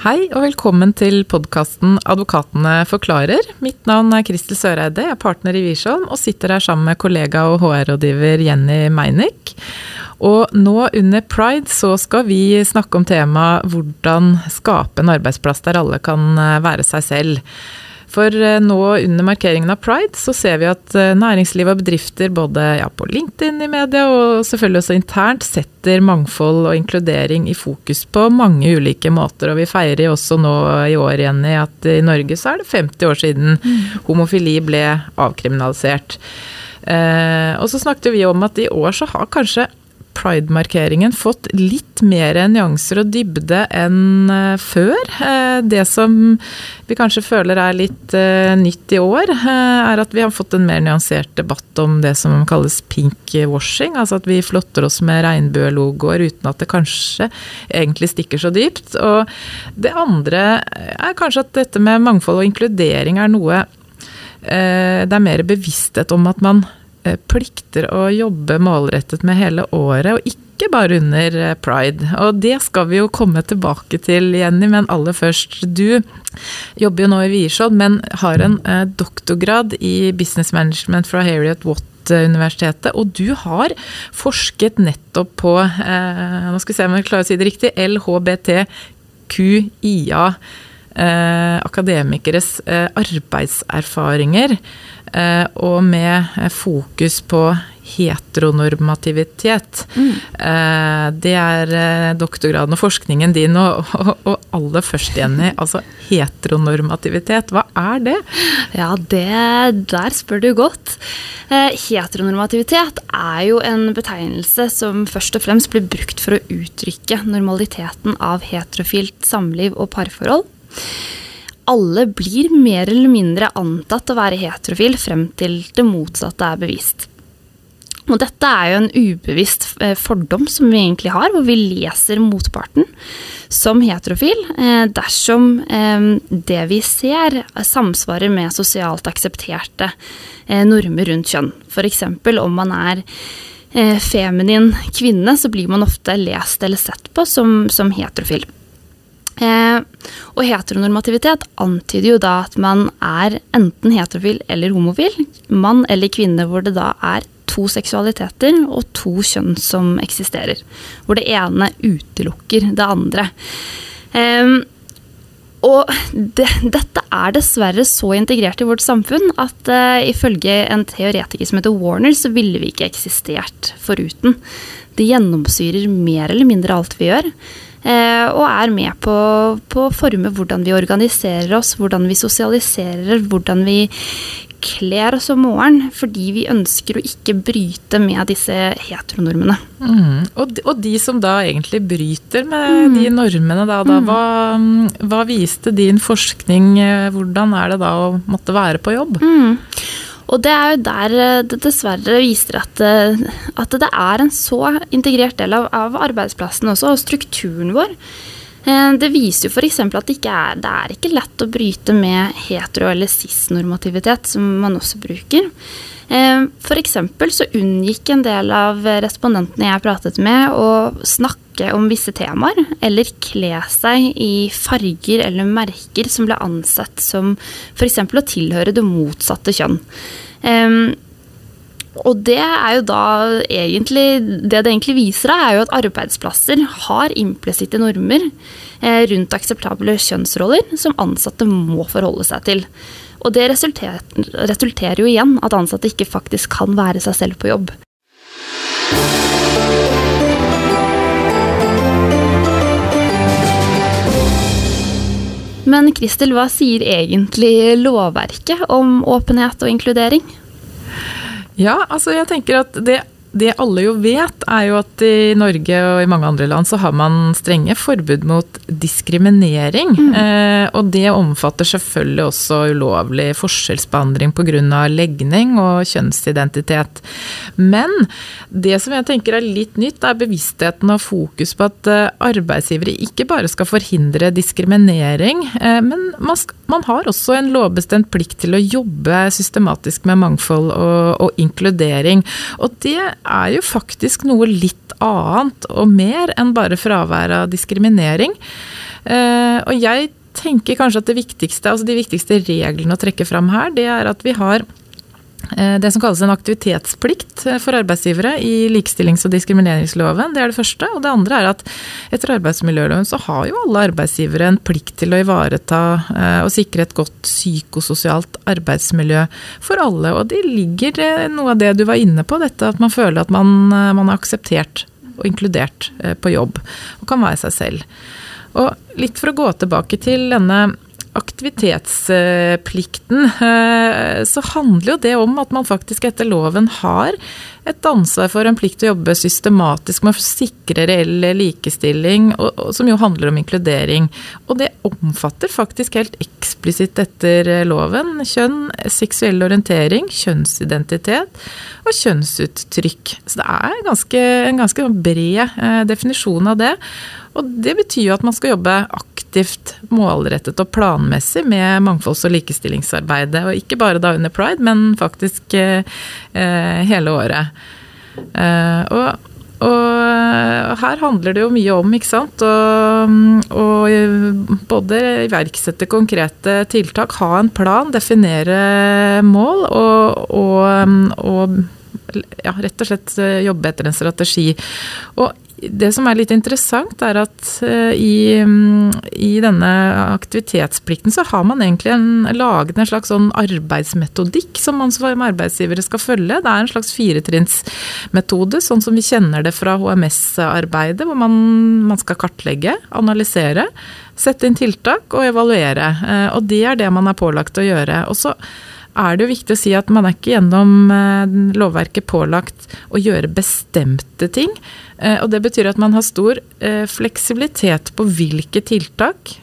Hei og velkommen til podkasten Advokatene forklarer. Mitt navn er Kristel Søreide, jeg er partner i Wiersholm og sitter her sammen med kollega og HR-rådgiver Jenny Meinick. Og nå under pride så skal vi snakke om temaet hvordan skape en arbeidsplass der alle kan være seg selv. For eh, nå under markeringen av pride så ser vi at eh, næringsliv og bedrifter både ja, på LinkedIn i media og selvfølgelig også internt setter mangfold og inkludering i fokus på mange ulike måter. Og vi feirer jo også nå i år igjen i at i Norge så er det 50 år siden mm. homofili ble avkriminalisert. Eh, og så snakket vi om at i år så har kanskje Pride-markeringen fått litt mer nyanser og dybde enn eh, før. Eh, det som vi kanskje føler er litt eh, nytt i år, er at vi har fått en mer nyansert debatt om det som kalles pink washing. Altså at vi flotter oss med regnbuelogoer uten at det kanskje egentlig stikker så dypt. Og det andre er kanskje at dette med mangfold og inkludering er noe det er mer bevissthet om at man plikter å jobbe målrettet med hele året, og ikke bare under eh, pride. Og det skal vi jo komme tilbake til, Jenny, men aller først. Du jobber jo nå i Wiersholm, men har en eh, doktorgrad i business management fra Harriet Watt universitetet, og du har forsket nettopp på eh, nå skal vi se om jeg klarer å si det riktig, LHBTQIA. Eh, akademikeres eh, arbeidserfaringer. Eh, og med eh, fokus på heteronormativitet. Mm. Eh, det er doktorgraden og forskningen din, og, og, og aller først, Jenny, altså heteronormativitet, hva er det? Ja, det, der spør du godt. Heteronormativitet er jo en betegnelse som først og fremst blir brukt for å uttrykke normaliteten av heterofilt samliv og parforhold. Alle blir mer eller mindre antatt å være heterofil frem til det motsatte er bevist. Og dette er jo en ubevisst eh, fordom som vi egentlig har, hvor vi leser motparten som heterofil eh, dersom eh, det vi ser, samsvarer med sosialt aksepterte normer rundt kjønn. F.eks. om man er feminin kvinne, så blir man ofte lest eller sett på som, som heterofil. Eh, og heteronormativitet antyder jo da at man er enten heterofil eller homofil. Mann eller kvinne hvor det da er to seksualiteter og to kjønn som eksisterer. Hvor det ene utelukker det andre. Eh, og det, dette er dessverre så integrert i vårt samfunn at eh, ifølge en teoretiker som heter Warner, så ville vi ikke eksistert foruten. Det gjennomsyrer mer eller mindre alt vi gjør. Eh, og er med på, på å forme hvordan vi organiserer oss, hvordan vi sosialiserer, hvordan vi kler oss om morgenen, fordi vi ønsker å ikke bryte med disse heteronormene. Mm. Og, de, og, de som da egentlig bryter med mm. de normene, da, da mm. hva, hva, viste din forskning? Hvordan er det da å måtte være på jobb? Mm. Og det er jo der eh, det dessverre viser at, eh, at det er en så integrert del av, av arbeidsplassen også, og strukturen vår. Eh, det viser jo f.eks. at det ikke er, det er ikke lett å bryte med hetero- eller cis-normativitet, som man også bruker. F.eks. så unngikk en del av respondentene jeg pratet med, å snakke om visse temaer, eller kle seg i farger eller merker som ble ansett som f.eks. å tilhøre det motsatte kjønn. Og det er jo da egentlig Det det egentlig viser, er jo at arbeidsplasser har implisitte normer eh, rundt akseptable kjønnsroller som ansatte må forholde seg til. Og det resulter, resulterer jo igjen at ansatte ikke faktisk kan være seg selv på jobb. Men Kristel, hva sier egentlig lovverket om åpenhet og inkludering? Ja, altså jeg tenker at det det alle jo vet, er jo at i Norge og i mange andre land så har man strenge forbud mot diskriminering. Mm. Eh, og det omfatter selvfølgelig også ulovlig forskjellsbehandling pga. legning og kjønnsidentitet. Men det som jeg tenker er litt nytt, er bevisstheten og fokus på at eh, arbeidsgivere ikke bare skal forhindre diskriminering, eh, men man, skal, man, har også en lovbestemt plikt til å jobbe systematisk med mangfold og, og inkludering. Og det er jo faktisk noe litt annet og mer enn bare fravær av diskriminering. Og jeg tenker kanskje at det viktigste, altså de viktigste reglene å trekke fram her, det er at vi har Eh, det som kalles en aktivitetsplikt eh, for arbeidsgivere i likestillings- og diskrimineringsloven. Det er det første. Og det andre er at etter arbeidsmiljøloven så har jo alle arbeidsgivere en plikt til å ivareta eh, og sikre et godt psykososialt arbeidsmiljø for alle. Og det ligger noe av det du var inne på, dette at man føler at man, man er akseptert og inkludert på jobb. Og kan være seg selv. Og litt for å gå tilbake til denne aktivitetsplikten, eh, så handler jo det om at man faktisk etter loven har et ansvar for en plikt til å jobbe systematisk med å sikre reell likestilling, som jo handler om inkludering. Og det omfatter faktisk helt eksplisitt etter loven kjønn, seksuell orientering, kjønnsidentitet og kjønnsuttrykk. Så det er ganske, en ganske bred eh, definisjon av det. Og det betyr jo at man skal jobbe aktivt, målrettet og planmessig med mangfolds- og likestillingsarbeidet. Og ikke bare da under pride, men faktisk eh, eh hele året. Eh, og, og, her handler det jo mye om, ikke sant, å både iverksette konkrete tiltak, ha en plan, definere mål og, og, og ja, rett og slett jobbe etter en strategi. Og det som er litt interessant, er at eh, i, mm, i, denne aktivitetsplikten så har man egentlig en, laget en slags sånn arbeidsmetodikk som man som arbeidsgivere skal følge. Det er en slags firetrinnsmetode, sånn som vi kjenner det fra HMS-arbeidet, hvor man, man, skal kartlegge, analysere, sette inn tiltak og evaluere. Eh, og det er det man er pålagt å gjøre. Og så er det jo viktig å si at man er ikke gjennom eh, lovverket pålagt å gjøre bestemte ting. Eh, og det betyr at man har stor eh, fleksibilitet på hvilke tiltak,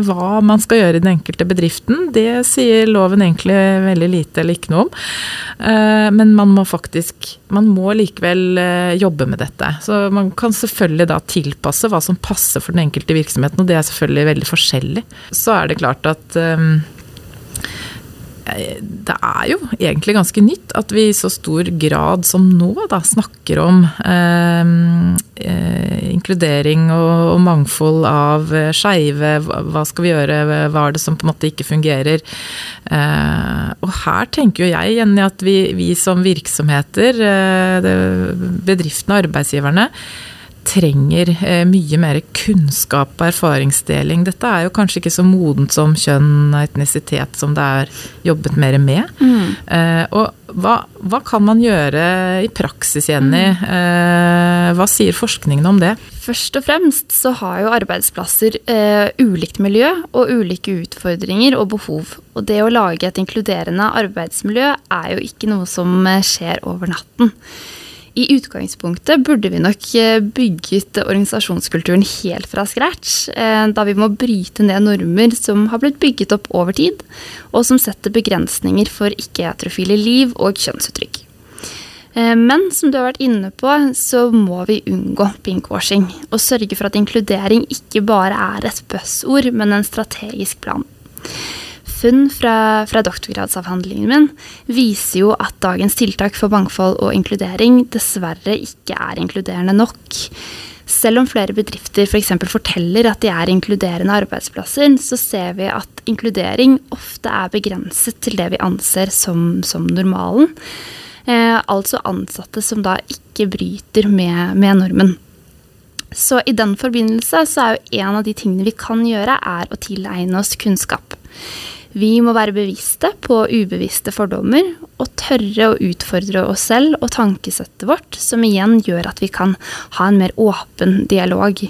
hva man skal gjøre i den enkelte bedriften. Det sier loven egentlig veldig lite eller ikke noe om. Men man må faktisk Man må likevel jobbe med dette. Så man kan selvfølgelig da tilpasse hva som passer for den enkelte virksomheten, og det er selvfølgelig veldig forskjellig. Så er det klart at det er jo egentlig ganske nytt at vi i så stor grad som nå da, snakker om eh, eh, inkludering og, og, mangfold av eh, skeive. Hva skal vi gjøre, hva er det som på en måte ikke fungerer? Eh, og her tenker jo jeg igjen at vi, vi som virksomheter, eh, bedriftene og arbeidsgiverne, trenger eh, mye mer kunnskap og erfaringsdeling. Dette er jo kanskje ikke så modent som kjønn og etnisitet som det er jobbet mer med. Mm. Eh, og hva, hva, kan man gjøre i praksis, Jenny? Mm. Eh, hva sier forskningen om det? Først og fremst så har jo arbeidsplasser eh, ulikt miljø og ulike utfordringer og behov. Og det å lage et inkluderende arbeidsmiljø er jo ikke noe som skjer over natten. I utgangspunktet burde vi nok eh, bygget organisasjonskulturen helt fra scratch, eh, da vi må bryte ned normer som har blitt bygget opp over tid, og som setter begrensninger for ikke-heterofile liv og kjønnsuttrykk. Eh, men som du har vært inne på, så må vi unngå pinkwashing, og sørge for at inkludering ikke bare er et buzzord, men en strategisk plan funn fra, fra, doktorgradsavhandlingen min viser jo at dagens tiltak for mangfold og inkludering dessverre ikke er inkluderende nok. Selv om flere bedrifter f.eks. For forteller at de er inkluderende arbeidsplasser, så ser vi at inkludering ofte er begrenset til det vi anser som, som normalen. Eh, altså ansatte som da ikke bryter med, med normen. Så i den forbindelse så er jo en av de tingene vi kan gjøre, er å tilegne oss kunnskap. Vi må være bevisste på ubevisste fordommer og tørre å utfordre oss selv og tankesettet vårt, som igjen gjør at vi kan ha en mer åpen dialog.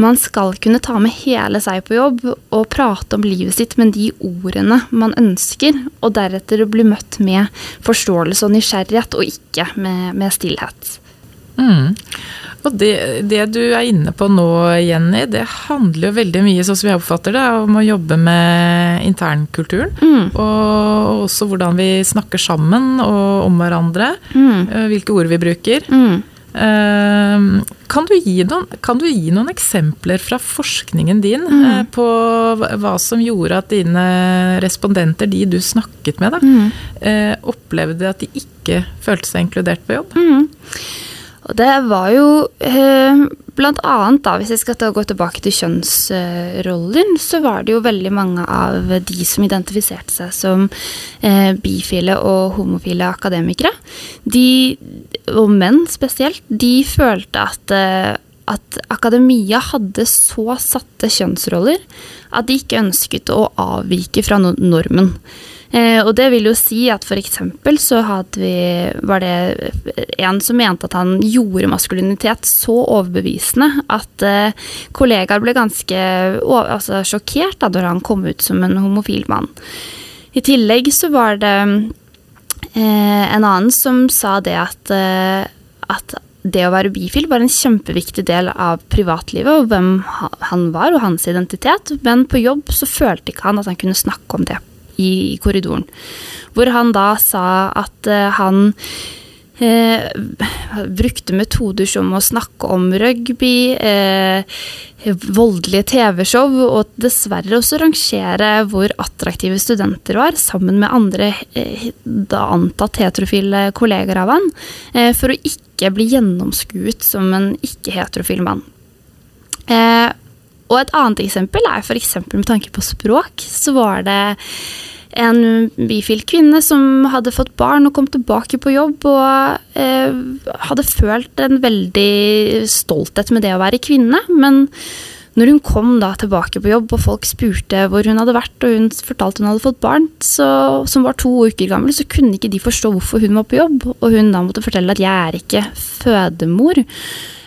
Man skal kunne ta med hele seg på jobb og prate om livet sitt med de ordene man ønsker, og deretter bli møtt med forståelse og nysgjerrighet, og ikke med, med stillhet. Mm. Og det, det, du er inne på nå, Jenny, det handler jo veldig mye, sånn som jeg oppfatter det, om å jobbe med internkulturen. Mm. Og også hvordan vi snakker sammen og om hverandre. Mm. Eh, hvilke ord vi bruker. Mm. Uh, kan, du noen, kan, du gi noen, eksempler fra forskningen din mm. på hva som gjorde at dine respondenter, de du snakket med, da, mm. opplevde at de ikke følte seg inkludert på jobb? Mm. Og det var jo eh, blant annet, da, hvis jeg skal gå tilbake til kjønnsrollen, så var det jo veldig mange av de som identifiserte seg som eh, bifile og homofile akademikere. De, og menn spesielt, de følte at eh, at akademia hadde så satte kjønnsroller at de ikke ønsket å avvike fra normen. Eh, og det vil jo si at for eksempel så vi Var det en som mente at han gjorde maskulinitet så overbevisende at eh, kollegaer ble ganske altså, sjokkert da når han kom ut som en homofil mann. I tillegg så var det eh, en annen som sa det at, eh, at det å være bifil var en kjempeviktig del av privatlivet og hvem han var og hans identitet, men på jobb så følte ikke han at han kunne snakke om det i korridoren. Hvor han da sa at uh, han eh, brukte metoder som å snakke om rugby, eh, voldelige TV-show, og dessverre også rangere hvor attraktive studenter var, sammen med andre eh, da antatt heterofile kolleger av han, eh, for å ikke bli gjennomskuet som en ikke-heterofil mann. Eh, og et annet eksempel er f.eks. med tanke på språk, så var det en bifil kvinne som hadde fått barn og kom tilbake på jobb og eh, hadde følt en veldig stolthet med det å være kvinne. Men når hun kom da tilbake på jobb og folk spurte hvor hun hadde vært, og hun fortalte hun hadde fått barn så, som var to uker gammel, så kunne ikke de forstå hvorfor hun var på jobb. Og hun da måtte fortelle at jeg er ikke fødemor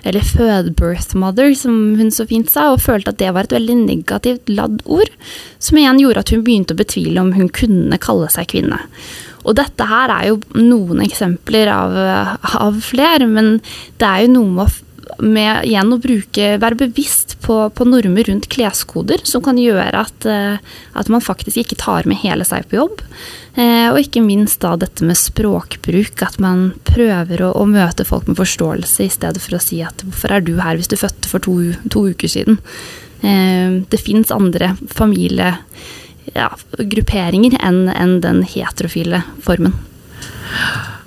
eller fødebirth mother, som hun så fint sa, og følte at det var et veldig negativt ladd ord, som igjen gjorde at hun begynte å betvile om hun kunne kalle seg kvinne. Og dette her er jo noen eksempler av, av flere, men det er jo noe med å med igjen å bruke, være bevisst på, på normer rundt kleskoder, som kan gjøre at, eh, at, man faktisk ikke tar med hele seg på jobb. Eh, og ikke minst da dette med språkbruk, at man prøver å, å, møte folk med forståelse i stedet for å si at 'hvorfor er du her hvis du fødte for to, to uker siden'? Eh, det fins andre familiegrupperinger ja, enn en den heterofile formen.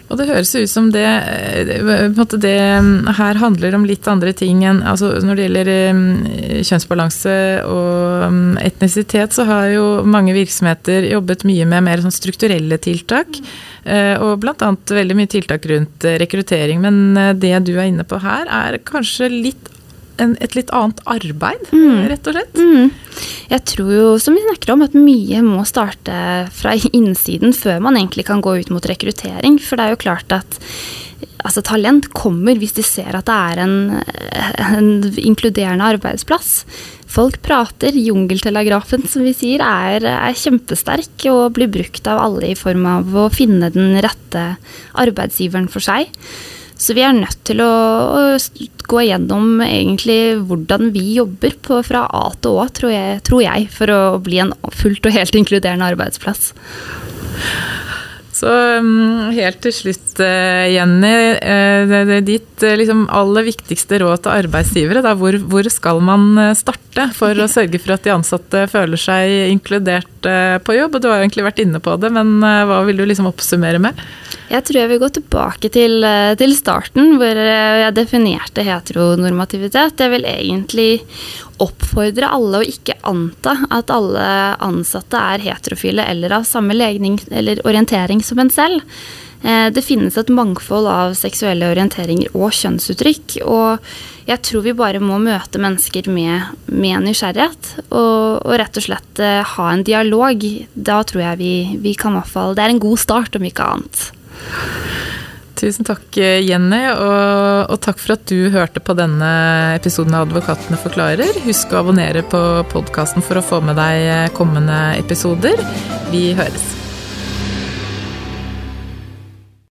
Og det høres ut som det, eh, det mm, her handler om litt andre ting enn altså Når det gjelder mm, kjønnsbalanse og mm, etnisitet, så har jo mange virksomheter jobbet mye med mer sånn strukturelle tiltak. Eh, og bl.a. veldig mye tiltak rundt rekruttering. Men eh, det du er inne på her, er kanskje litt en, et litt annet arbeid, mm. rett og slett? Mm. Jeg tror jo, som vi snakker om, at mye må starte fra innsiden før man egentlig kan gå ut mot rekruttering. For det er jo klart at altså, talent kommer hvis de ser at det er en, en inkluderende arbeidsplass. Folk prater. Jungeltelegrafen, som vi sier, er, er, kjempesterk og blir brukt av alle i form av å finne den rette arbeidsgiveren for seg. Så vi er nødt til å, å gå igjennom egentlig hvordan vi jobber på, fra A til Å, tror jeg, tror jeg, for å bli en fullt og helt inkluderende arbeidsplass. Så mm, helt til slutt, eh, Jenny. Eh, det er ditt eh, liksom, aller viktigste råd til arbeidsgivere. Da, hvor, hvor, skal man starte for å sørge for at de ansatte føler seg inkludert på jobb? Og du har egentlig vært inne på det, men hva vil du liksom oppsummere med? Jeg tror jeg vil gå tilbake til, eh, til, starten, hvor eh, jeg definerte heteronormativitet. Jeg vil egentlig oppfordre alle å ikke anta at alle ansatte er heterofile eller av samme legning eller orientering som en selv. Eh, det finnes et mangfold av seksuelle orienteringer og kjønnsuttrykk. Og jeg tror vi bare må møte mennesker med, med nysgjerrighet. Og, og, rett og slett ha en dialog. Da tror jeg vi, vi kan i Det er en god start, om ikke annet. Tusen takk, Jenny, og, og, takk for at du hørte på denne episoden av Advokatene forklarer. Husk å abonnere på podkasten for å få med deg kommende episoder. Vi høres.